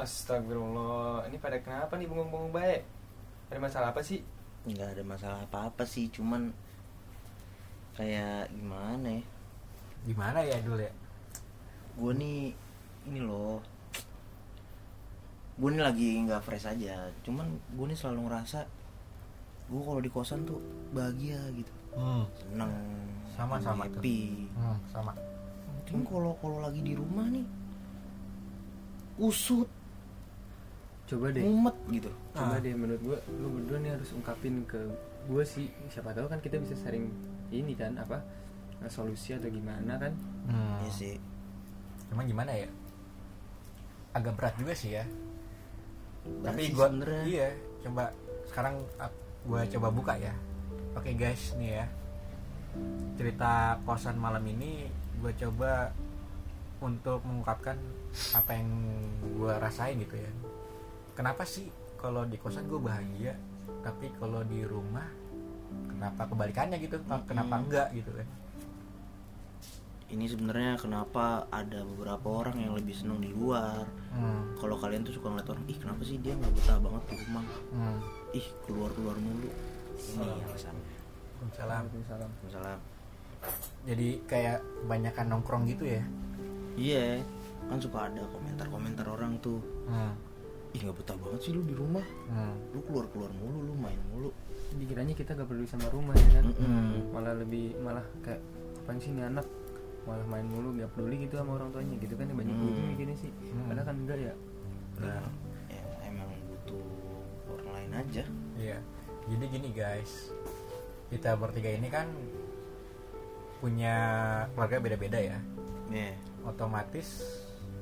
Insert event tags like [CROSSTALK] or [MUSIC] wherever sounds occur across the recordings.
Astagfirullah, ini pada kenapa nih bengong-bengong baik? Ada masalah apa sih? nggak ada masalah apa apa sih cuman kayak gimana ya? Gimana ya dulu ya? Gue nih ini loh. Gue nih lagi nggak fresh aja. Cuman gue nih selalu ngerasa gue kalau di kosan tuh bahagia gitu. Hmm. seneng Sama, sama tuh. happy. Hmm, sama. Cuman kalau kalau lagi di rumah nih usut Coba deh, mumet gitu. Coba Ah. deh menurut gua lu berdua nih harus ungkapin ke gua sih. Siapa tahu kan kita bisa sharing ini kan apa solusi atau gimana kan? hmm. ya sih. Cuman gimana ya? Agak berat juga sih ya. Berat tapi sebenernya. iya coba sekarang ah, gua coba buka ya. Oke guys nih ya. Cerita kosan malam ini gua coba untuk mengungkapkan apa yang gua rasain gitu ya kenapa sih kalau di kosan gue bahagia tapi kalau di rumah kenapa kebalikannya gitu kenapa Mm-mm. enggak gitu kan ini sebenarnya kenapa ada beberapa orang yang lebih seneng di luar hmm. kalau kalian tuh suka ngeliat orang ih kenapa sih dia nggak betah banget di rumah Hmm. ih keluar keluar mulu ini alasannya Waalaikumsalam. Waalaikumsalam. misalnya jadi kayak kebanyakan nongkrong gitu ya iya kan suka ada komentar-komentar orang tuh hmm. Ih nggak betah banget sih lu di rumah Hmm. lu keluar keluar mulu lu main mulu Dikiranya kita gak peduli sama rumah ya kan? Mm-mm. Malah lebih malah kayak apa sih ini anak malah main mulu gak peduli gitu sama orang tuanya gitu kan yang banyak Hmm. gitu mikirnya sih. Hmm. Padahal kan enggak ya. Nah, ya, emang butuh orang lain aja Iya. Jadi gini guys, kita bertiga ini kan punya keluarga beda-beda ya. ya Otomatis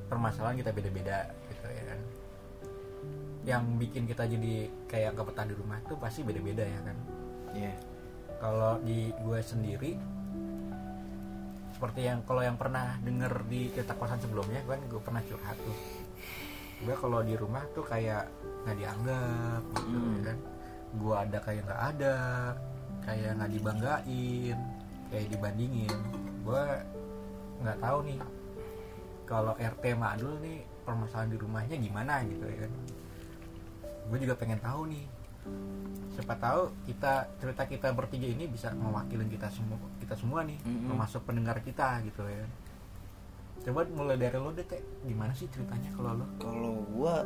permasalahan kita beda-beda ya. Yang bikin kita jadi kayak betah di rumah itu pasti beda-beda ya kan. ya Kalau di gue sendiri seperti yang kalau yang pernah denger di cerita kosan sebelumnya kan gue pernah curhat tuh. Gue kalau di rumah tuh kayak nggak dianggap gitu Hmm. ya kan? Gue ada kayak nggak ada kayak nggak dibanggain kayak dibandingin. Gue nggak tahu nih kalau RT Madul nih permasalahan di rumahnya gimana gitu ya kan gue juga pengen tahu nih siapa tahu kita cerita kita bertiga ini bisa mewakili kita semua kita semua nih Mm-mm. termasuk pendengar kita gitu ya coba mulai dari lo deh Teh. gimana sih ceritanya kalau lo kalau gua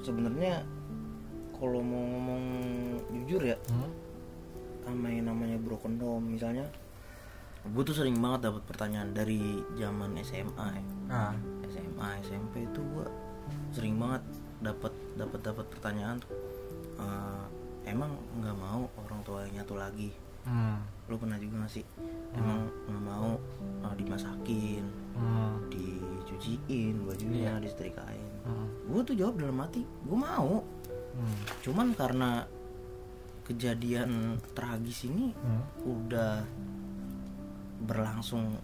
sebenarnya kalau mau ngomong jujur ya hmm? sama yang namanya broken home misalnya gue tuh sering banget dapat pertanyaan dari zaman SMA ya. nah SMA SMP itu gue sering banget dapat dapat dapat pertanyaan tuh "Eh, emang nggak mau orang tua yang nyatu lagi hmm. lu pernah juga gak sih emang nggak mau eh, dimasakin Hmm. dicuciin bajunya disetrikain Hmm. gue tuh jawab dalam hati gue mau Hmm. cuman karena kejadian tragis ini Hmm. udah berlangsung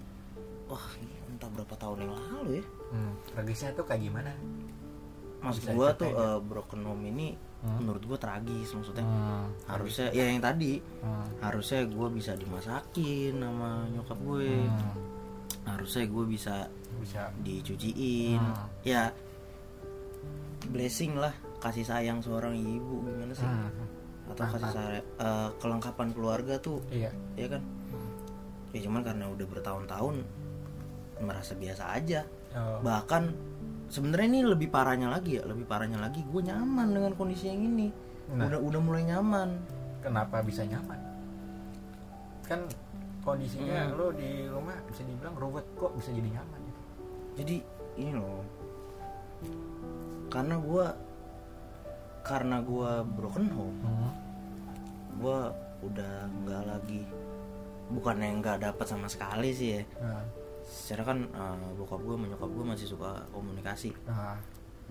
wah entah berapa tahun yang lalu ya Hmm. tragisnya tuh kayak gimana maksud gua tuh eh, broken home ini Hmm. menurut gua tragis maksudnya Hmm. harusnya ya yang tadi Hmm. harusnya gua bisa dimasakin sama nyokap gue Hmm. harusnya gue bisa bisa dicuciin Hmm. ya blessing lah kasih sayang seorang ibu gimana sih Hmm. atau kasih sayang eh, kelengkapan keluarga tuh iya ya kan ya cuman karena udah bertahun-tahun merasa biasa aja Oh. bahkan sebenarnya ini lebih parahnya lagi ya lebih parahnya lagi gue nyaman dengan kondisi yang ini. Nah. udah udah mulai nyaman. Kenapa bisa nyaman? Kan kondisinya Hmm. lo di rumah bisa dibilang ruwet kok bisa jadi nyaman gitu jadi ini loh. Karena gue karena gue broken home gue udah nggak lagi bukannya nggak dapat sama sekali sih ya. Nah, secara kan eh, bokap gue menyokap gue masih suka komunikasi. Nah,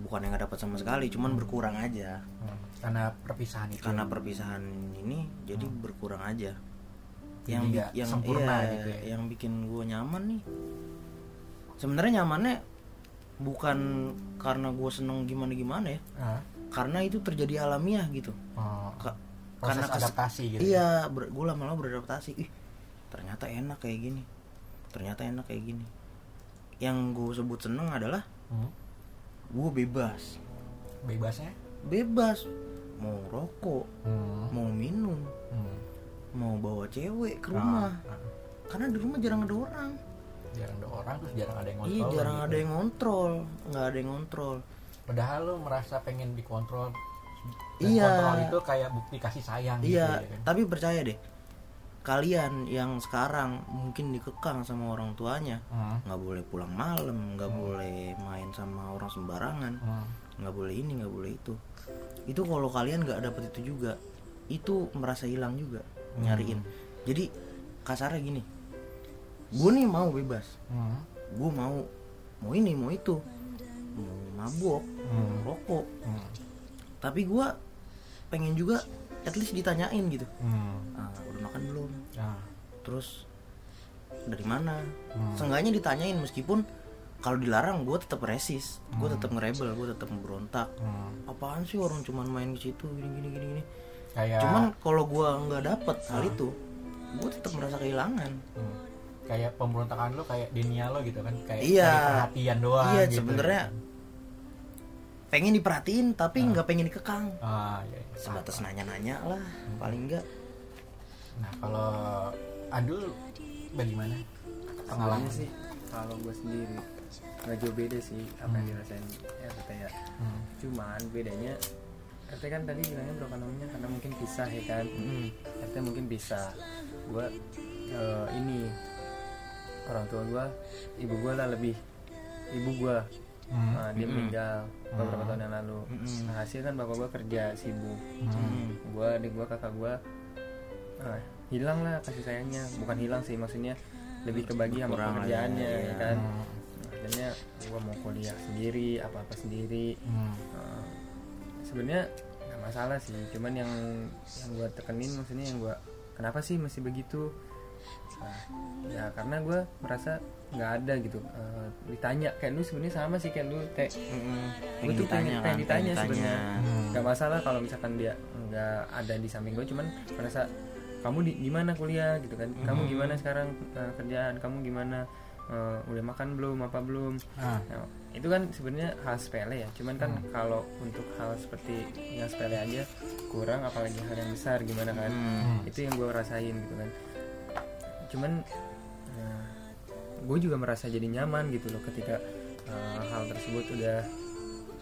bukan yang nggak dapat sama sekali cuman berkurang aja. Hmm. karena perpisahan itu. Karena perpisahan ini jadi berkurang aja. Yang bi- yang sempurna iya, gitu ya. yang bikin gue nyaman nih sebenarnya nyamannya bukan karena gue seneng gimana gimana ya. Ah, karena itu terjadi alamiah gitu. Oh, Ka- proses karena adaptasi gitu iya gue lama-lama beradaptasi. Ih ternyata enak kayak gini ternyata enak kayak gini yang gue sebut seneng adalah Hmm. gue bebas bebasnya bebas mau rokok hmm. mau minum Hmm. mau bawa cewek ke rumah Ah, ah. karena di rumah jarang ada orang jarang ada orang terus jarang ada yang ngontrol iya jarang gitu. ada yang ngontrol nggak ada yang ngontrol padahal lu merasa pengen dikontrol Dan Iya. kontrol itu kayak bukti kasih sayang iya gitu ya kan? tapi percaya deh kalian yang sekarang mungkin dikekang sama orang tuanya Hmm. nggak boleh pulang malam nggak boleh main sama orang sembarangan Hmm. nggak boleh ini nggak boleh itu itu kalau kalian nggak dapet itu juga itu merasa hilang juga nyariin jadi kasarnya gini gue nih mau bebas Hmm. gue mau mau ini mau itu mau mabok mau Hmm. rokok Hmm. tapi gue pengen juga at least ditanyain gitu Hmm. ah, udah makan belum Ah. terus dari mana Hmm. seenggaknya ditanyain meskipun kalau dilarang gue tetap resis gue Hmm. tetap ngerebel gue tetap ngeberontak Hmm. apaan sih orang cuman main di situ gini gini gini gini kayak cuman kalau gue nggak dapet hal itu gue tetap merasa kehilangan Hmm. kayak pemberontakan lo kayak denial lo gitu kan kayak Iya. perhatian doang iya gitu. sebenarnya pengen diperhatiin tapi nggak pengen dikekang. Ah iya, iya. sebatas nanya-nanya lah paling enggak nah kalau Adul bagaimana? Pengalaman sih kalau gue sendiri nggak jauh beda sih apa yang dirasain RT ya. Hmm. cuman bedanya RT kan tadi bilangnya broken home-nya karena mungkin pisah ya kan? Mm. RT mungkin bisa. Gue ini orang tua gue ibu gue lah lebih ibu gue Hmm. dia meninggal beberapa tahun yang lalu Mm-mm. nah, hasil kan bapak gue kerja sibuk Hmm. gue adik gue kakak gue hilang lah kasih sayangnya bukan hilang sih maksudnya lebih kebagi sama ya, pekerjaannya ya, iya. kan Hmm. Nah, akhirnya gue mau kuliah sendiri apa apa sendiri Hmm. Eh, sebenarnya nggak masalah sih cuman yang yang gue tekenin maksudnya yang gue kenapa sih masih begitu nah, ya karena gue merasa nggak ada gitu. Eh, ditanya kayak lu sebenarnya sama sih kayak lu kayak Mm-mm. gue tuh pengen, pengen ditanya sebenarnya. Hmm. nggak masalah kalau misalkan dia nggak ada di samping gue cuman merasa kamu di gimana kuliah? Gitu kan. Kamu gimana sekarang eh, kerjaan? Kamu gimana? Eh, udah makan belum? Apa belum? Ah. Nah, itu kan sebenarnya hal sepele ya. Cuman kan kalau untuk hal seperti yang sepele aja kurang apalagi hal yang besar gimana kan. Hmm. itu yang gue rasain gitu kan. Cuman gue juga merasa jadi nyaman gitu loh ketika eh, hal tersebut udah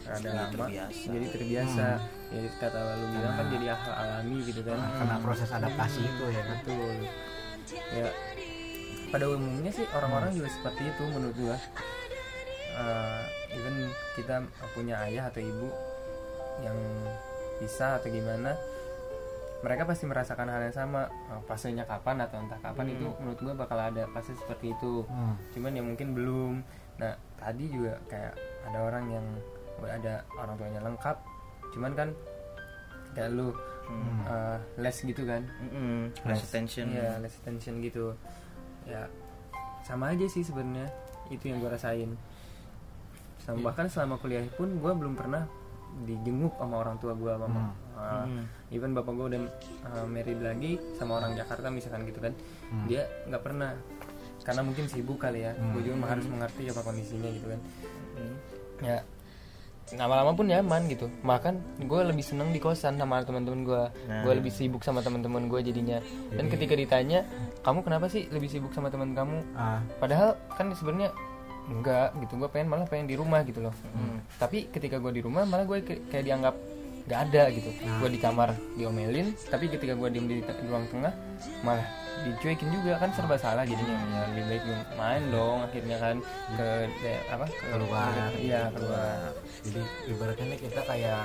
ada Jadi lama. terbiasa. jadi terbiasa. Jadi kata lu bilang kan jadi hal alami gitu kan. karena proses adaptasi itu ya kan. Betul. Ya pada umumnya sih orang-orang juga seperti itu menurut gua. Eh, even kita punya ayah atau ibu yang bisa atau gimana mereka pasti merasakan hal yang sama fasenya kapan atau entah kapan itu menurut gua bakal ada fase seperti itu Hmm. cuman ya mungkin belum nah tadi juga kayak ada orang yang ada orang tuanya lengkap cuman kan kayak lu Hmm. eh, les gitu kan Mm-mm. Less attention Iya, less attention gitu. Ya sama aja sih sebenarnya itu yang gue rasain. Sama bahkan selama kuliah pun gue belum pernah dijenguk sama orang tua gue mama. Hmm. Even bapak gue udah uh, married lagi sama orang Jakarta misalkan gitu kan, dia nggak pernah karena mungkin sibuk kali ya. Gue juga harus mengerti apa kondisinya gitu kan. Hmm. Ya lama-lama pun nyaman gitu makan gue lebih seneng di kosan sama teman-teman gue Nah. gue lebih sibuk sama teman-teman gue jadinya dan ketika ditanya kamu kenapa sih lebih sibuk sama teman kamu Ah. padahal kan sebenarnya enggak gitu gue pengen malah pengen di rumah gitu loh Hmm. tapi ketika gue di rumah malah gue kayak dianggap nggak ada gitu. Gue di kamar diomelin tapi ketika gue diem di, di ruang tengah malah dicuekin juga. Kan serba salah jadinya. Ya lebih baik gue main dong akhirnya kan ke de- apa ke Keluar. iya keluar. jadi ibaratnya nih kita kayak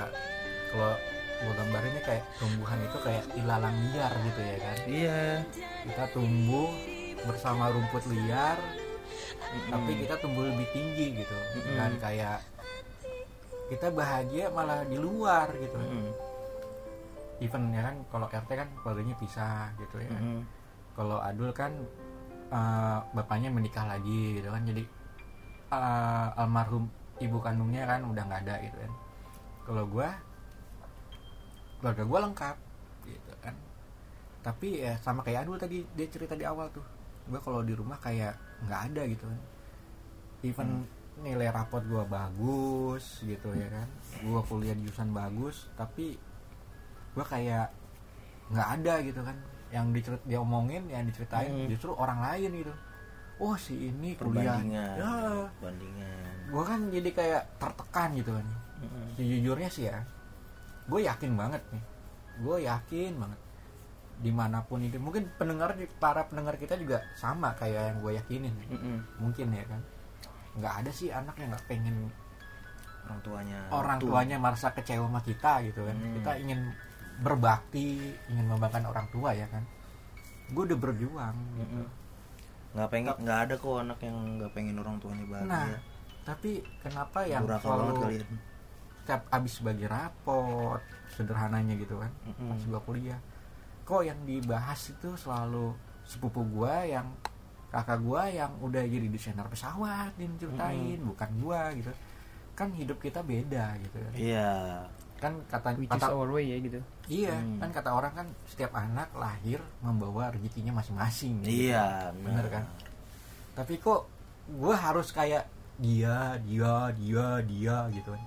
kalau gua gambarin nih kayak tumbuhan itu kayak ilalang liar gitu ya kan? Iya. Kita tumbuh bersama rumput liar tapi kita tumbuh lebih tinggi gitu. Dan kayak kita bahagia malah di luar gitu. Mm-mm. even ya kan kalau RT kan keluarganya pisah gitu ya. Mm-mm. kalau Adul kan eh, bapaknya menikah lagi gitu kan. Jadi eh, almarhum ibu kandungnya kan udah nggak ada gitu kan. Kalau gua keluarga gua lengkap gitu kan. Tapi ya sama kayak Adul tadi dia cerita di awal tuh. Gua kalau di rumah kayak nggak ada gitu kan. Even nilai rapot gue bagus gitu ya kan. Gue kuliah di jurusan bagus tapi gue kayak nggak ada gitu kan. Yang dicerit dia omongin yang diceritain Hmm. justru orang lain gitu. Oh si ini kuliah. Ya. perbandingan. Gue kan jadi kayak tertekan gitu kan. Mm-mm. sejujurnya sih ya gue yakin banget nih. Gue yakin banget. Di mana pun itu mungkin pendengar para pendengar kita juga sama kayak yang gue yakinin. Mm-mm. mungkin ya kan nggak ada sih anak yang nggak pengen orang tuanya orang tuh. tuanya merasa kecewa sama kita gitu kan Hmm. kita ingin berbakti ingin membanggakan orang tua ya kan gue udah berjuang gitu. Mm-mm. nggak pengen nggak ada kok anak yang nggak pengen orang tuanya bahagia nah tapi kenapa yang banget selalu kalian setiap abis bagi rapot sederhananya gitu kan Mm-mm. pas gua kuliah kok yang dibahas itu selalu sepupu gua yang kakak gua yang udah jadi desainer pesawat diceritain bukan gua gitu kan hidup kita beda gitu kan iya kan kata which kata our way ya gitu iya Hmm. kan kata orang kan setiap anak lahir membawa rezekinya masing-masing gitu. iya bener kan tapi kok gua harus kayak dia dia dia dia gitu kan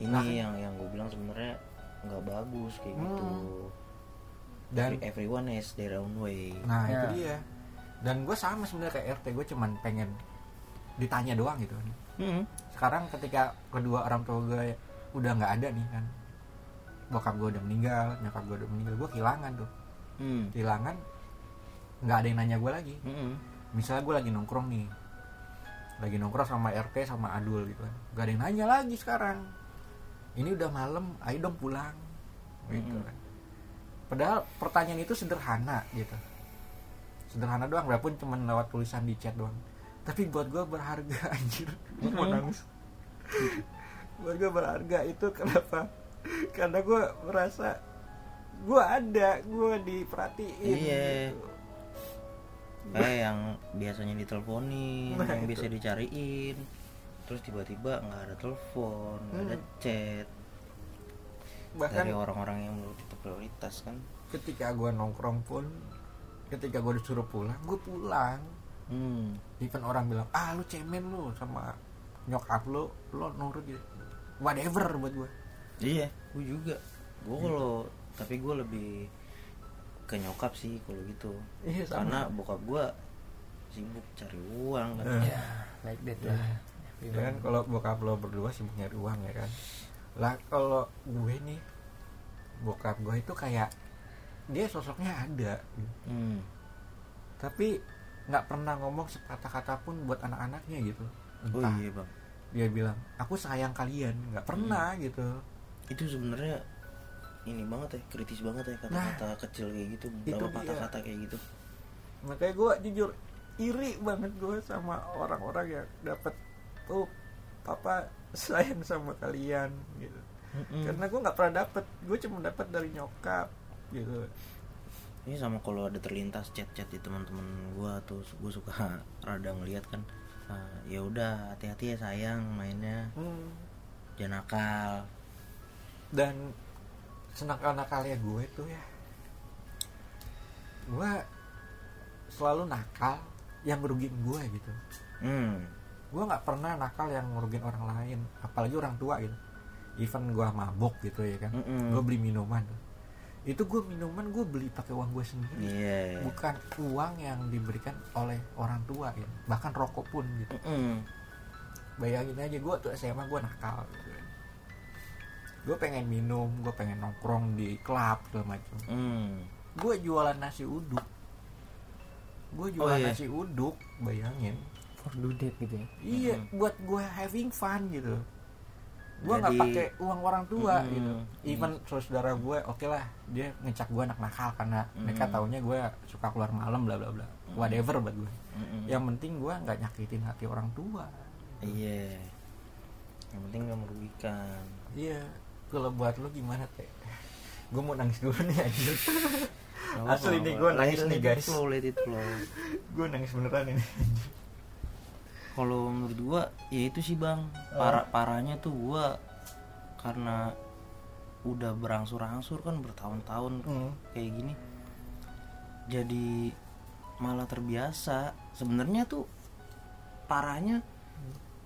ini Nah. yang yang gue bilang sebenarnya nggak bagus kayak Hmm. gitu dan Every- everyone has their own way Nah Ya. itu dia. Dan gue sama sebenarnya kayak RT gue cuman pengen ditanya doang gitu. Mm-mm. Sekarang ketika kedua orang tua gue udah nggak ada nih kan, bokap gue udah meninggal, nyokap gue udah meninggal, gue kehilangan tuh, Hmm. kehilangan nggak ada yang nanya gue lagi. Mm-mm. Misalnya gue lagi nongkrong nih, lagi nongkrong sama RT sama Adul gitu kan, gak ada yang nanya lagi sekarang. Ini udah malam, ayo dong pulang, gitu Mm-mm. kan. Padahal pertanyaan itu sederhana gitu. Sederhana doang, walaupun cuma lewat tulisan di chat doang. Tapi buat gue berharga [LAUGHS] anjir. Gue mau nangis. buat gue berharga itu kenapa? Karena gue merasa gue ada, gue diperhatiin. Iya. gitu. kayak yang biasanya diteleponin Nah, yang itu. bisa dicariin terus tiba-tiba nggak ada telepon nggak ada Hmm. chat Bahkan dari orang-orang yang menurut itu prioritas kan ketika gue nongkrong pun, ketika gue disuruh pulang, gue pulang. hmm. even orang bilang ah lu cemen lu sama nyokap lu lu nurut gitu. Whatever buat gue iya. Gue juga. Gue kalau tapi gue lebih ke nyokap sih kalau gitu. Iya karena bokap gue sibuk cari uang kan. Eh. ya like that lah. Ya kan kalau bokap lo berdua sibuk nyari uang ya kan. Lah kalau gue nih bokap gue itu kayak dia sosoknya ada. Hmm. tapi nggak pernah ngomong sepatah-kata pun buat anak-anaknya gitu. Oh entah iya bang. dia bilang aku sayang kalian. Nggak pernah gitu. Itu sebenarnya ini banget ya kritis banget ya kata-kata kecil kayak gitu Nah. Itu berapa dia. patah kata kayak gitu. Makanya gue jujur iri banget gue sama orang-orang yang dapat tuh papa sayang sama kalian gitu. Mm-mm. karena gue nggak pernah dapet. Gue cuma dapat dari nyokap gitu ini sama kalau ada terlintas chat-chat di teman-teman gua tuh gue suka [LAUGHS] rada ngeliat kan ah, ya udah hati-hati ya sayang mainnya Hmm. jangan nakal dan senakal-nakalnya gue tuh ya gue selalu nakal yang ngerugiin gue gitu hmm. gue nggak pernah nakal yang ngerugiin orang lain apalagi orang tua gitu even gue mabok gitu ya kan Mm-mm. gue beli minuman itu gue minuman gue beli pakai uang gue sendiri iya bukan uang yang diberikan oleh orang tua ya bahkan rokok pun gitu Mm-mm. bayangin aja gue tuh SMA gue nakal gitu. gue pengen minum gue pengen nongkrong di klub segala macam Hmm. gue jualan nasi uduk gue jualan iya. nasi uduk bayangin for do that gitu ya iya Mm-mm. buat gue having fun gitu gue nggak pakai uang orang tua Mm-mm. gitu. Even saudara gue oke lah dia ngecap gue anak nakal karena mereka Mm. taunya gue suka keluar malam bla bla bla. Whatever buat gue Mm-mm. yang penting gue nggak nyakitin hati orang tua. Iya. Yang penting gak merugikan. Iya. Kalau buat lo gimana teh? Gue mau nangis dulu nih anjir Asli nih, gua Let- nangis nih, guys. flow, let it flow. gue nangis beneran ini kalau menurut gua ya itu sih bang. Parah parahnya tuh gua karena udah berangsur-angsur kan bertahun-tahun Hmm. kayak gini jadi malah terbiasa. Sebenarnya tuh parahnya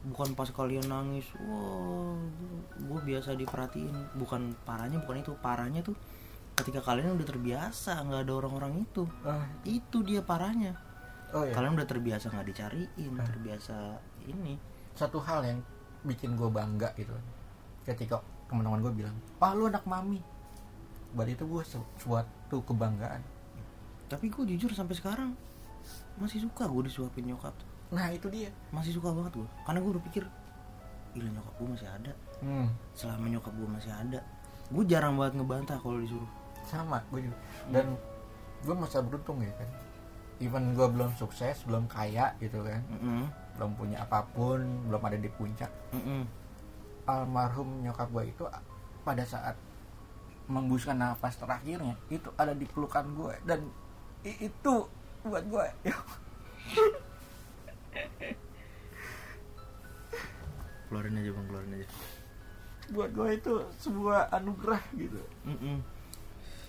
bukan pas kalian nangis wah gue biasa diperhatiin. Bukan parahnya bukan itu. Parahnya tuh ketika kalian udah terbiasa nggak ada orang-orang itu. Ah, itu dia parahnya oh ya kalian udah terbiasa nggak dicariin terbiasa ini. Satu hal yang bikin gue bangga gitu ketika teman-teman gue bilang ah lu anak mami. Berarti itu gue su- suatu kebanggaan. Tapi gue jujur sampai sekarang masih suka gue disuapin nyokap nah itu dia. Masih suka banget gue karena gue udah pikir gila nyokap gue masih ada. Hmm, selama nyokap gue masih ada. Gue jarang banget ngebantah kalau disuruh. Sama gue juga. Dan gue masa beruntung ya kan even gue belum sukses belum kaya gitu kan. Mm-mm. belum punya apa pun belum ada di puncak. Mm-mm. almarhum nyokap gue itu pada saat menghembuskan nafas terakhirnya itu ada di pelukan gue dan itu buat gue [LAUGHS] ya. Keluarin aja bang keluarin aja. Buat gue itu sebuah anugerah gitu. Mm-mm.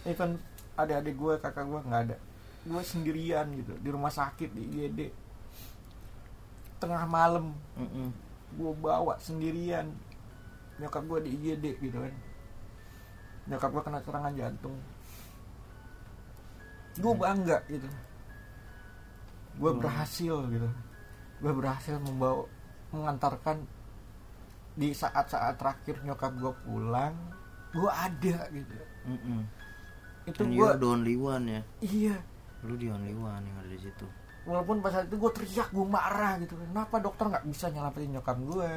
even adik-adik gue kakak gue nggak ada gue sendirian gitu di rumah sakit di IGD tengah malam gue bawa sendirian. Nyokap gue di IGD gitu kan. Nyokap gue kena serangan jantung. Gue bangga gitu. Gue Hmm. berhasil gitu. Gue berhasil membawa mengantarkan di saat-saat terakhir nyokap gue pulang gue ada gitu. Mm-mm. itu And gue the only one ya. Iya lu the only one yang ada di situ. Walaupun pas saat itu gue teriak gue marah gitu kenapa dokter nggak bisa nyelamatin nyokap gue?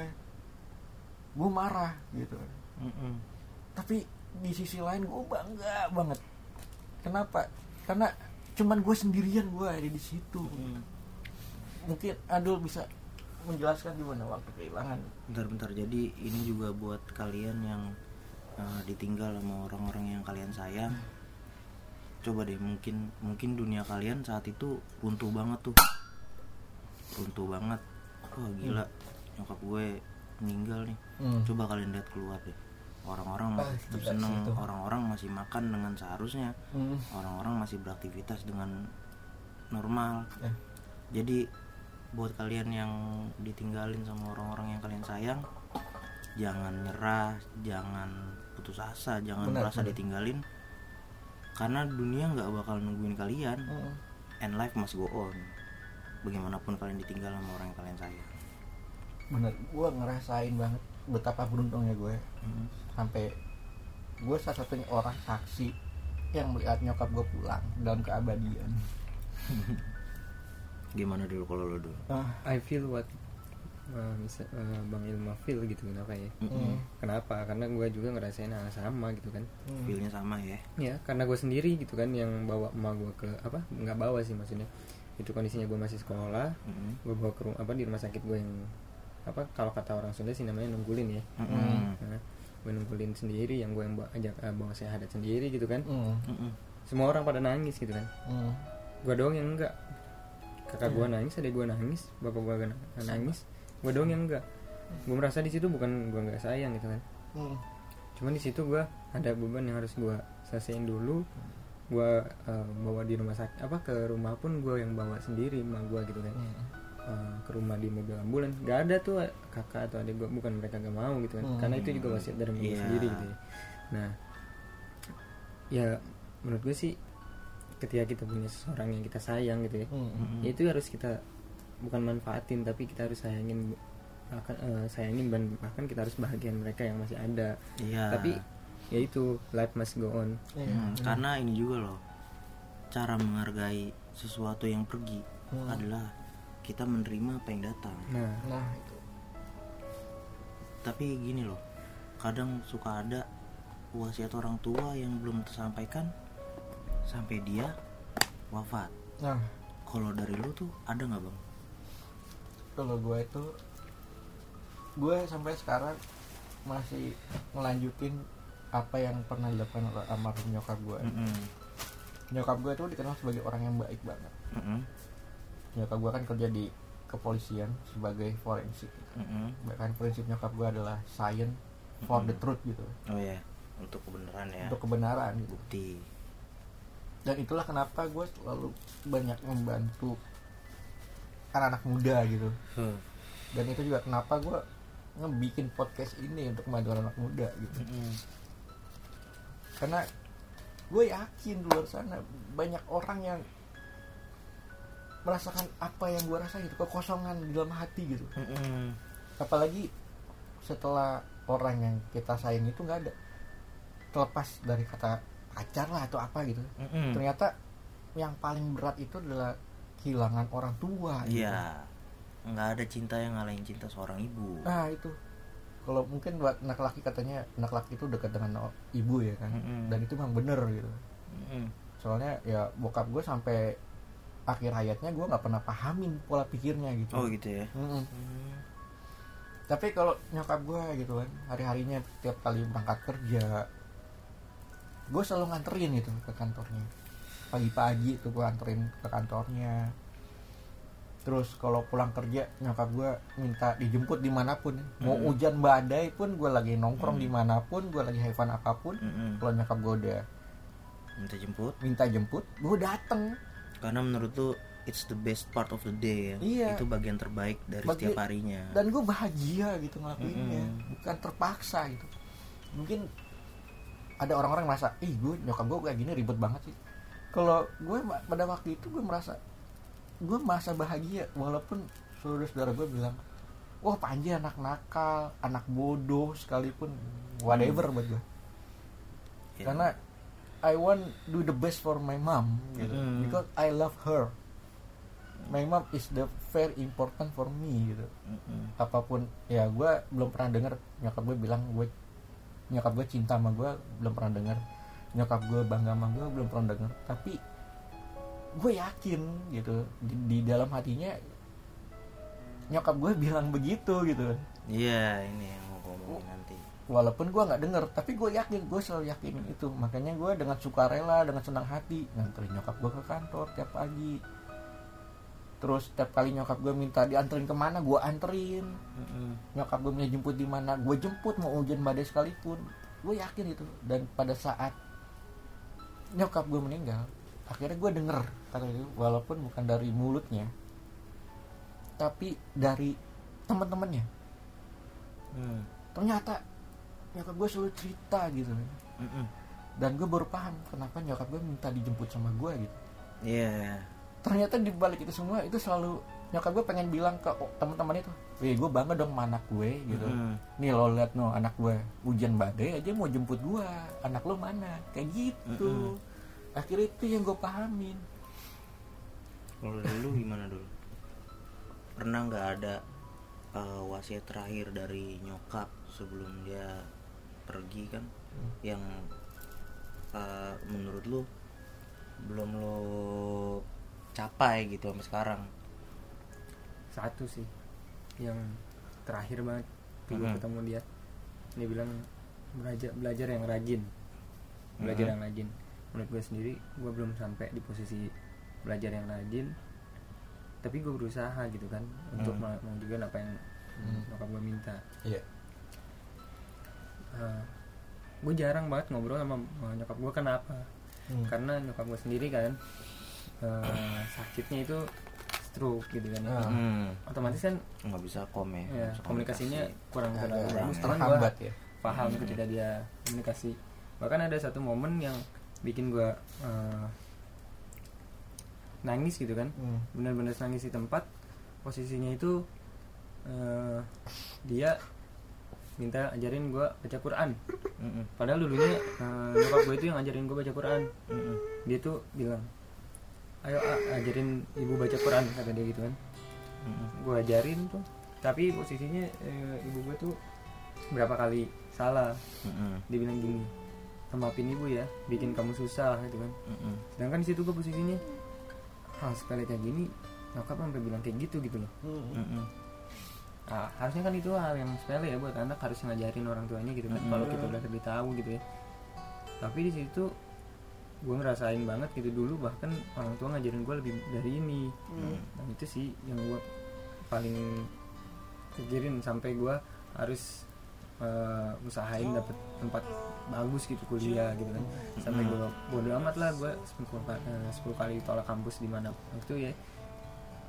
Gue marah gitu Mm-mm. tapi di sisi lain gue bangga banget. Kenapa? Karena cuman gue sendirian gue ada di situ. Mm. mungkin Adul bisa menjelaskan gimana waktu kehilangan. Bentar-bentar jadi ini juga buat kalian yang uh, ditinggal sama orang-orang yang kalian sayang coba deh mungkin mungkin dunia kalian saat itu runtuh banget tuh. Runtuh banget. Wah gila. Nyokap gue meninggal nih. Hmm. coba kalian lihat keluar deh. Orang-orang Ah, masih seneng orang-orang masih makan dengan seharusnya. Hmm. orang-orang masih beraktivitas dengan normal. Ya. jadi buat kalian yang ditinggalin sama orang-orang yang kalian sayang jangan nyerah jangan putus asa jangan Benar, merasa benar. ditinggalin karena dunia nggak bakal nungguin kalian. Hmm. and life must go on. Bagaimanapun kalian ditinggal sama orang yang kalian sayang. Bener. Gue ngerasain banget betapa beruntungnya gue Hmm. sampai gue salah satunya orang saksi yang melihat nyokap gue pulang dalam keabadian. [LAUGHS] Gimana dulu kalau lo dulu? Ah, I feel what uh, misa- uh, Bang Ilma feel gitu kenapa ya Mm-mm. kenapa karena gue juga ngerasain hal sama gitu kan hmm. feelnya sama ya ya karena gue sendiri gitu kan yang bawa emak gue ke apa nggak bawa sih maksudnya itu kondisinya gue masih sekolah Mm-mm. gue bawa ke rumah apa di rumah sakit gue yang apa kalau kata orang Sunda sih namanya nunggulin ya Mm-mm. nah, gue nunggulin sendiri yang gue yang bawa ajak eh, bawa syahadat sendiri gitu kan Hmm. Mm-mm. semua orang pada nangis gitu kan Hmm. gue doang yang enggak kakak gue nangis adek gue nangis bapak gue nangis gue doang yang enggak gue merasa di situ bukan gue nggak sayang gitu kan Hmm. cuman di situ gue ada beban yang harus gue selesaiin dulu gue eh, bawa di rumah sakit apa ke rumah pun gue yang bawa sendiri emak gue gitu kan Hmm. Eh, ke rumah di mobil ambulan nggak ada tuh kakak atau adik gue bukan mereka gak mau gitu kan Hmm. karena itu juga wasiat dari gue Iya. sendiri gitu ya nah ya menurut gue sih ketika kita punya seseorang yang kita sayang gitu ya Hmm. ya itu harus kita bukan manfaatin tapi kita harus sayangin bahkan eh, sayangin dan bahkan kita harus bahagian mereka yang masih ada. Iya. Tapi ya itu life must go on. Iya. Hmm, karena ini juga loh cara menghargai sesuatu yang pergi Hmm. adalah kita menerima apa yang datang. Nah. Nah itu. Tapi gini loh kadang suka ada wasiat orang tua yang belum tersampaikan sampai dia wafat. Nah. Kalau dari lu tuh ada nggak bang kalau gue itu gue sampai sekarang masih ngelanjutin apa yang pernah dilakukan oleh almarhum nyokap gue Mm-mm. nyokap gue itu dikenal sebagai orang yang baik banget. Mm-mm. nyokap gue kan kerja di kepolisian sebagai forensik. Mm-mm. bahkan prinsip nyokap gue adalah science for the truth gitu. Oh ya untuk kebenaran ya. Untuk kebenaran gitu. Bukti. Dan itulah kenapa gue selalu banyak membantu anak-anak muda gitu Huh. dan itu juga kenapa gue ngebikin podcast ini untuk kemajuan anak muda gitu Mm-mm. karena gue yakin di luar sana banyak orang yang merasakan apa yang gue rasain gitu kekosongan di dalam hati gitu Mm-mm. apalagi setelah orang yang kita sayang itu nggak ada terlepas dari kata pacar lah atau apa gitu Mm-mm. ternyata yang paling berat itu adalah kehilangan orang tua gitu. Iya. Nggak ada cinta yang ngalahin cinta seorang ibu. nah itu kalau mungkin buat anak laki katanya anak laki itu dekat dengan ibu ya kan Mm-mm. dan itu memang bener gitu Mm-mm. soalnya ya bokap gue sampai akhir hayatnya gue nggak pernah pahamin pola pikirnya gitu Oh gitu ya. Mm-mm. Mm. tapi kalau nyokap gue gitu kan hari harinya tiap kali berangkat kerja gue selalu nganterin gitu ke kantornya pagi-pagi tuh gue anterin ke kantornya terus kalau pulang kerja nyokap gue minta dijemput di mana pun mau Mm-mm. hujan badai pun gue lagi nongkrong Mm. di mana pun gue lagi have fun apa pun Mm-mm. kalau nyokap gue udah Minta jemput. minta jemput gue dateng Karena menurut lu it's the best part of the day ya. Iya. Itu bagian terbaik dari Bagi- setiap harinya. dan gue bahagia gitu ngelakuinnya Mm-mm. bukan terpaksa gitu mungkin ada orang-orang yang merasa ih gue nyokap gue kayak gini ribet banget sih kalau gue pada waktu itu gue merasa gue merasa bahagia walaupun saudara-saudara gue bilang wah Panji anak nakal anak bodoh sekalipun. Whatever buat gue. Ya. karena I want do the best for my mom gitu. Mm. because I love her. My mom is the very important for me gitu. Mm-mm. apa pun ya gue belum pernah dengar nyokap gue bilang gue nyokap gue cinta sama gue belum pernah dengar nyokap gue bangga sama gue belum pernah dengar tapi gue yakin gitu di, di dalam hatinya nyokap gue bilang begitu gitu. Iya, ini yang mau ngomongin nanti. walaupun gue nggak dengar tapi gue yakin gue selalu yakin itu. Makanya gue dengan sukarela dengan senang hati nganterin nyokap gue ke kantor tiap pagi. Terus tiap kali nyokap gue minta dianterin ke mana gue anterin. Mm-mm. nyokap gue minta jemput di mana gue jemput mau hujan badai sekalipun. Gue yakin itu. Dan pada saat nyokap gue meninggal akhirnya gue denger kata itu walaupun bukan dari mulutnya tapi dari teman-temannya Mm. ternyata nyokap gue selalu cerita gitu Mm-mm. dan gue baru paham kenapa nyokap gue minta dijemput sama gue gitu Iya. ternyata di balik itu semua itu selalu nyokap gue pengen bilang ke teman-teman itu, "Wih, gue bangga dong sama anak gue gitu. Mm-mm. Nih lo liat no anak gue hujan badai aja mau jemput gue, anak lo mana?" Kayak gitu. Mm-mm. Akhirnya itu yang gue pahamin. Kalau dari lu gimana dulu? Pernah nggak ada uh, wasiat terakhir dari nyokap sebelum dia pergi kan? Yang uh, menurut lu belum lo capai gitu sampai sekarang? Satu sih yang terakhir banget gue Mhm. ketemu dia dia bilang belajar belajar yang rajin belajar Mhm. yang rajin menurut gue sendiri gue belum sampai di posisi belajar yang rajin tapi gue berusaha gitu kan untuk mewujudkan apa yang Mhm. nyokap gue minta Iya. gue jarang banget ngobrol sama, sama nyokap gue kenapa Hmm. karena nyokap gue sendiri kan eh, sakitnya itu stroke gitu kan ya. Ah. Hmm. otomatis kan nggak bisa kom ya, ya, bisa komunikasinya komunikasi. kurang bagus ya. teman gue ya. paham Hmm. ketika dia komunikasi bahkan ada satu momen yang bikin gue nangis gitu kan Hmm. benar-benar nangis di tempat posisinya itu eh, dia minta ajarin gue baca Quran Mm-mm. padahal dulunya eh, nyokap gue itu yang ajarin gue baca Quran Mm-mm. dia tuh bilang ayo A, ajarin ibu baca Quran kata dia gitu kan Mm-mm. gue ajarin tuh tapi posisinya eh, ibu gue tuh berapa kali salah Mm-mm. dia bilang gini maafin ibu ya bikin kamu susah gitu kan Mm-mm. sedangkan di situ gue posisinya hal sepele kayak gini nyokap sampai bilang kayak gitu gitu loh Hmm. Nah, harusnya kan itu hal yang sepele ya buat anak harus ngajarin orang tuanya gitu kan Mm. kalau kita udah lebih tahu gitu ya tapi di situ gue ngerasain banget gitu dulu bahkan orang tua ngajarin gue lebih dari ini. Mm. dan itu sih yang gue paling pikirin sampai gue harus eh, usahain dapet tempat bagus gitu kuliah gitu kan. Sampai gue bodo amat lah gue 10, ka- eh, 10 kali tolak kampus di mana itu ya.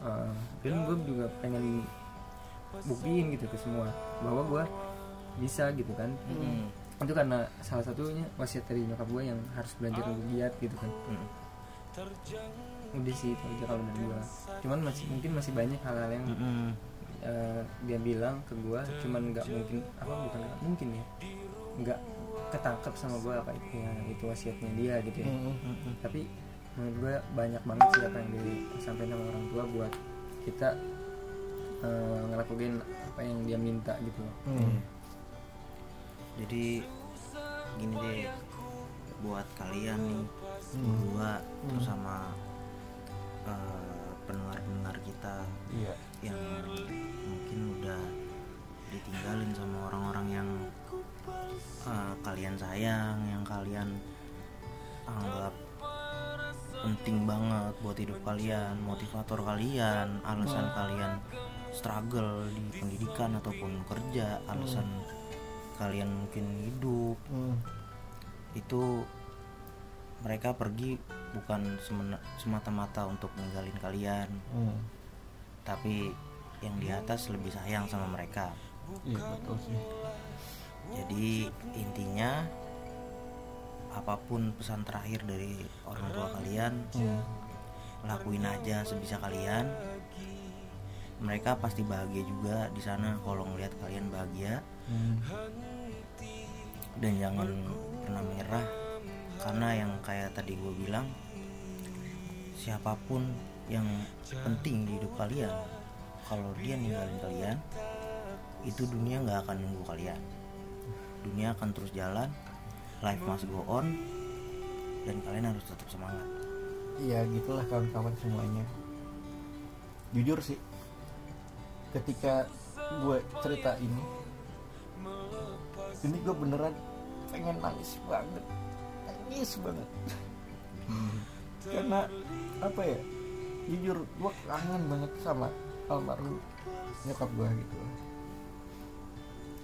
Eh, dan gue juga pengen buktiin gitu ke semua bahwa gue bisa gitu kan. Mm-mm. Itu karena salah satunya wasiat dari nyokap gue yang harus belajar untuk giat gitu kan Mm. udah sih itu aja kalau dari gue cuman masih mungkin masih banyak hal-hal yang Mm-mm. eh, dia bilang ke gue cuman nggak mungkin apa bukan nggak mungkin ya nggak ketangkep sama gue apa itu ya, itu wasiatnya dia gitu ya Mm-mm. tapi menurut gue banyak banget sih apa yang disampaikan sama orang tua buat kita eh, ngelakuin apa yang dia minta gitu Hmm. Jadi gini deh buat kalian nih Hmm. berdua terus sama eh, pendengar-pendengar kita iya. yang mungkin udah ditinggalin sama orang-orang yang eh, kalian sayang yang kalian anggap penting banget buat hidup kalian motivator kalian alasan kalian struggle di pendidikan ataupun kerja alasan kalian mungkin hidup Hmm. itu mereka pergi bukan semata-mata untuk ninggalin kalian Hmm. tapi yang di atas lebih sayang sama mereka iya betul sih jadi intinya apa pun pesan terakhir dari orang tua kalian Hmm. lakuin aja sebisa kalian mereka pasti bahagia juga di sana kalau ngelihat kalian bahagia Hmm. dan jangan pernah menyerah karena yang kayak tadi gue bilang siapa pun yang penting di hidup kalian kalau dia ninggalin kalian itu dunia nggak akan nunggu kalian. Dunia akan terus jalan life must go on dan kalian harus tetap semangat. Iya gitulah kawan-kawan semuanya. Jujur sih Ketika gue cerita ini Ini gue beneran pengen nangis banget. Nangis banget. Karena apa ya? Jujur gue kangen banget sama almarhum nyokap gue gitu.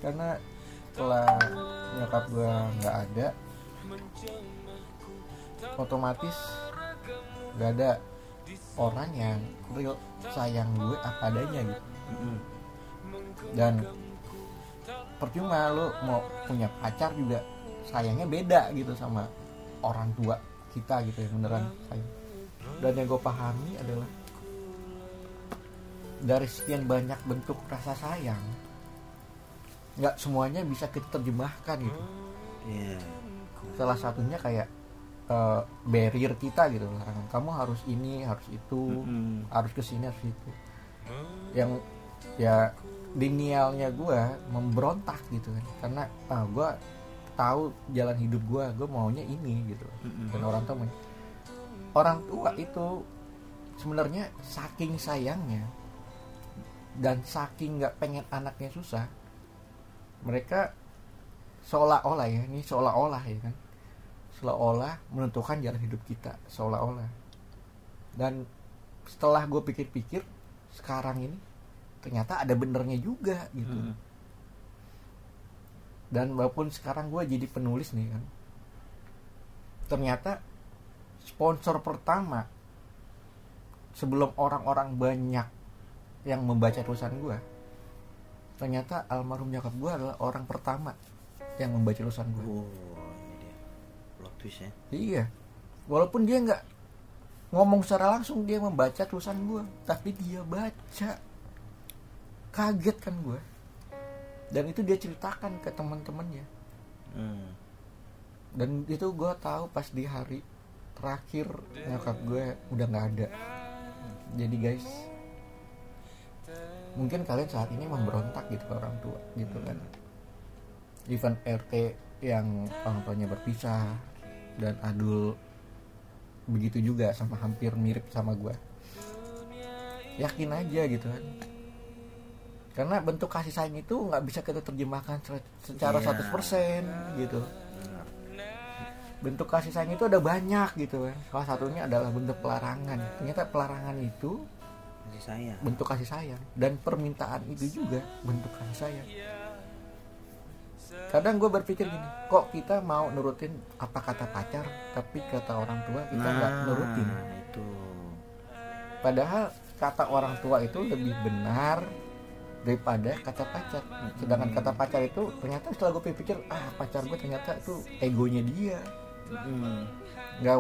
Karena setelah nyokap gue nggak ada otomatis gak ada orang yang real sayang gue apa adanya gitu. Mm-mm. dan percuma lo mau punya pacar juga sayangnya beda gitu sama orang tua kita gitu yang beneran sayang dan yang gue pahami adalah dari sekian banyak bentuk rasa sayang nggak semuanya bisa kita terjemahkan gitu Iya. salah satunya kayak eh, barrier kita gitu larangan kamu harus ini harus itu Mm-mm. harus ke sini harus itu yang ya denialnya gue memberontak gitu kan. Karena ah gue tahu jalan hidup gue gue maunya ini gitu. Dan orang tua orang tua itu sebenarnya saking sayangnya dan saking nggak pengen anaknya susah mereka seolah-olah ya ini seolah-olah ya kan. Seolah-olah menentukan jalan hidup kita seolah-olah. Dan setelah gue pikir-pikir sekarang ini ternyata ada benernya juga gitu Mm. dan walaupun sekarang gue jadi penulis nih kan ternyata sponsor pertama sebelum orang-orang banyak yang membaca tulisan gue ternyata almarhum nyokap gue adalah orang pertama yang membaca tulisan gue Oh, ini dia. Plot twist ya. iya walaupun dia nggak ngomong secara langsung dia membaca tulisan gue tapi dia baca kaget kan gue. Dan itu dia ceritakan ke teman-temannya Hmm. dan itu gue tahu pas di hari terakhir nyokap gue udah nggak ada. Jadi guys mungkin kalian saat ini memberontak gitu ke orang tua gitu kan. Event RT yang orang tuanya berpisah dan Adul begitu juga sama hampir mirip sama gue. Yakin aja gitu kan karena bentuk kasih sayang itu nggak bisa kita terjemahkan se- secara Iya. 100% gitu bentuk kasih sayang itu ada banyak gitu kan salah satunya adalah bentuk pelarangan ternyata pelarangan itu Kasih saya. bentuk kasih sayang dan permintaan itu juga bentuk kasih sayang kadang gue berpikir gini kok kita mau nurutin apa kata pacar tapi kata orang tua kita nggak nurutin Nah, itu. padahal kata orang tua itu lebih benar daripada kata pacar. Sedangkan kata pacar itu ternyata setelah gue pikir ah pacar gue ternyata itu egonya dia. Mm. nggak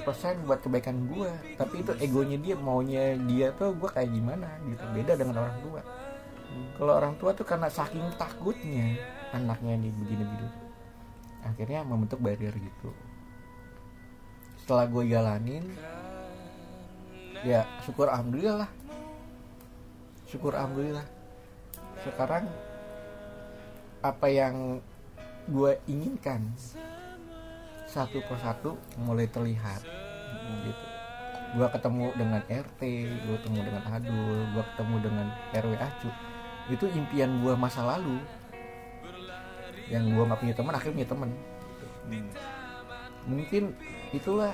100% buat kebaikan gue tapi itu egonya dia maunya dia tuh gue kayak gimana gitu. Beda dengan orang tua. Kalau orang tua tuh karena saking takutnya anaknya nih begini begini akhirnya membentuk barrier gitu. Setelah gue jalanin ya syukur alhamdulillah lah. Syukur alhamdulillah sekarang apa yang gue inginkan satu persatu mulai terlihat. Gitu. Gue ketemu dengan RT gue ketemu dengan Adul gue ketemu dengan RW Acu. Itu impian gue masa lalu. Yang gue nggak punya teman akhirnya punya teman. Mungkin itulah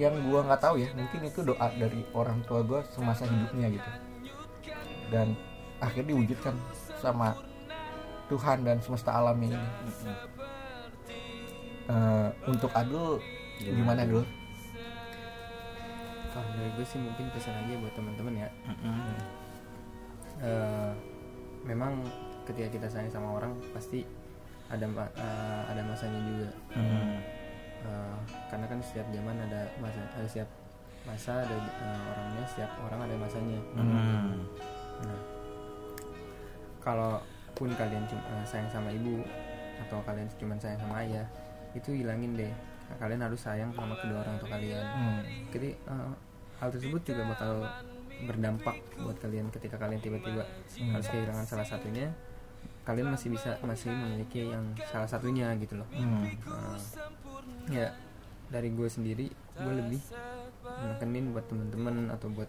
yang gue nggak tahu ya. Mungkin itu doa dari orang tua gue semasa hidupnya gitu. Dan akhirnya diwujudkan sama Tuhan dan semesta alam ini Eh, untuk Adul gimana Adul? kalau dari gue sih mungkin pesan aja buat teman-teman ya Mm-mm. Eh, memang ketika kita sayang sama orang pasti ada eh, ada masanya juga Mm. Eh, karena kan setiap zaman ada masa ada setiap masa ada eh, orangnya setiap orang ada masanya Mm. nah kalau pun kalian cuma eh, sayang sama ibu atau kalian cuma sayang sama ayah itu hilangin deh kalian harus sayang sama kedua orang tua kalian Hmm. jadi eh, hal tersebut juga bakal berdampak buat kalian ketika kalian tiba-tiba Hmm. harus kehilangan salah satunya kalian masih bisa masih memiliki yang salah satunya gitu loh Hmm. Eh, ya dari gue sendiri gue lebih menekenin buat temen-temen atau buat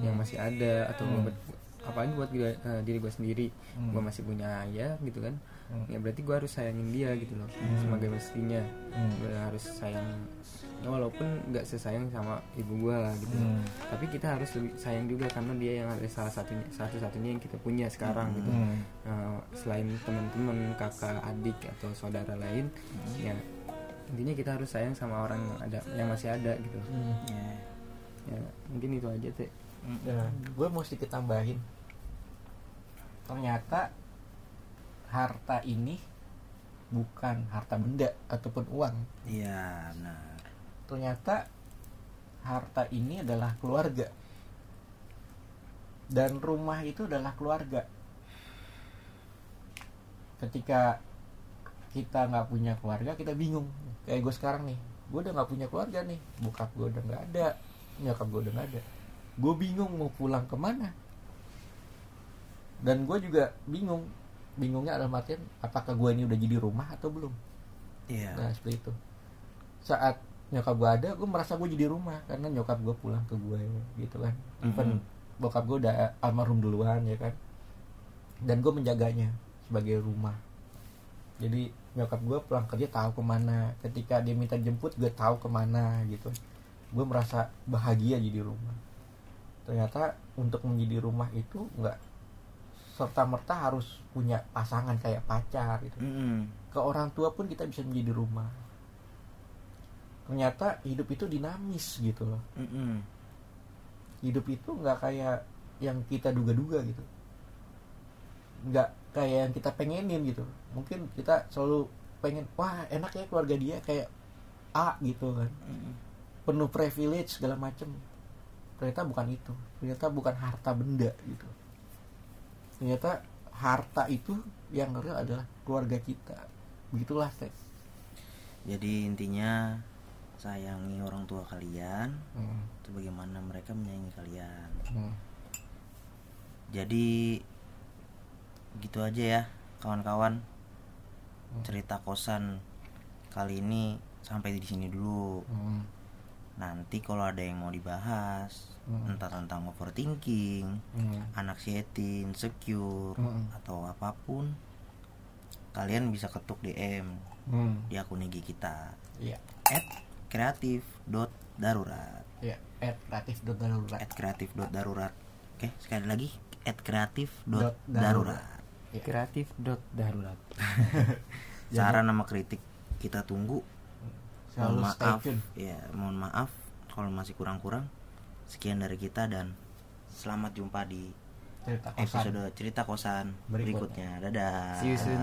yang masih ada atau Hmm. buat apalagi buat gue- eh, diri gue sendiri Hmm. gue masih punya ayah gitu kan Hmm. ya berarti gue harus sayangin dia gitu loh sebagai mestinya Hmm. gue harus sayang ya walaupun nggak sesayang sama ibu gue gitu Hmm. tapi kita harus lebih sayang juga karena dia yang ada salah satunya satu satunya yang kita punya sekarang gitu Hmm. Nah, selain teman-teman kakak adik atau saudara lain ya intinya kita harus sayang sama orang yang ada yang masih ada gitu Hmm. Ya. ya mungkin itu aja teh Ya, gue mau sedikit tambahin. Ternyata harta ini bukan harta benda ataupun uang. Iya, benar. Ternyata harta ini adalah keluarga. Dan rumah itu adalah keluarga. Ketika kita nggak punya keluarga, kita bingung. Kayak gue sekarang nih, gue udah nggak punya keluarga nih. Bokap gue udah nggak ada, nyokap gue udah nggak ada. Gue bingung mau pulang ke mana. Dan gue juga bingung. Bingungnya adalah artian apakah gue ini udah jadi rumah atau belum. Iya. Nah seperti itu. Saat nyokap gue ada, gue merasa gue jadi rumah karena nyokap gue pulang ke gue gitu kan. Even bokap gue udah almarhum duluan ya kan. Dan gue menjaganya sebagai rumah. Jadi nyokap gue pulang kerja tahu ke mana. Ketika dia minta jemput, gue tahu ke mana gitu. Gue merasa bahagia jadi rumah. Ternyata untuk menjadi rumah itu nggak serta merta harus punya pasangan kayak pacar gitu. Mm-mm. ke orang tua pun kita bisa menjadi rumah. Ternyata hidup itu dinamis gitu loh. Mm-mm. hidup itu nggak kayak yang kita duga-duga gitu. Nggak kayak yang kita pengenin gitu. Mungkin kita selalu pengen wah enak ya keluarga dia kayak A gitu kan. Mm-mm. penuh privilege segala macem ternyata bukan itu ternyata bukan harta benda gitu ternyata harta itu yang real adalah keluarga kita begitulah teh Jadi intinya sayangi orang tua kalian Hmm, sebagaimana mereka menyayangi kalian. hmm. Jadi gitu aja ya kawan-kawan. Hmm. Cerita kosan kali ini sampai di sini dulu. Hmm. Nanti kalau ada yang mau dibahas Hmm. entah tentang overthinking, Hmm. anak insecure, Hmm. atau apa pun, kalian bisa ketuk DM Hmm. di akun IG kita Iya, @kreatif.darurat. iya. At kreatif dot darurat. @kreatif.darurat. Oke, sekali lagi Dot @kreatif.darurat. Iya. kreatif dot darurat [LAUGHS] Saran nama kritik kita tunggu. Selalu mohon maaf, tune. ya mohon maaf kalau masih kurang-kurang. Sekian dari kita dan selamat jumpa di cerita kosan episode cerita kosan Berikutnya. berikutnya. Dadah. See you soon.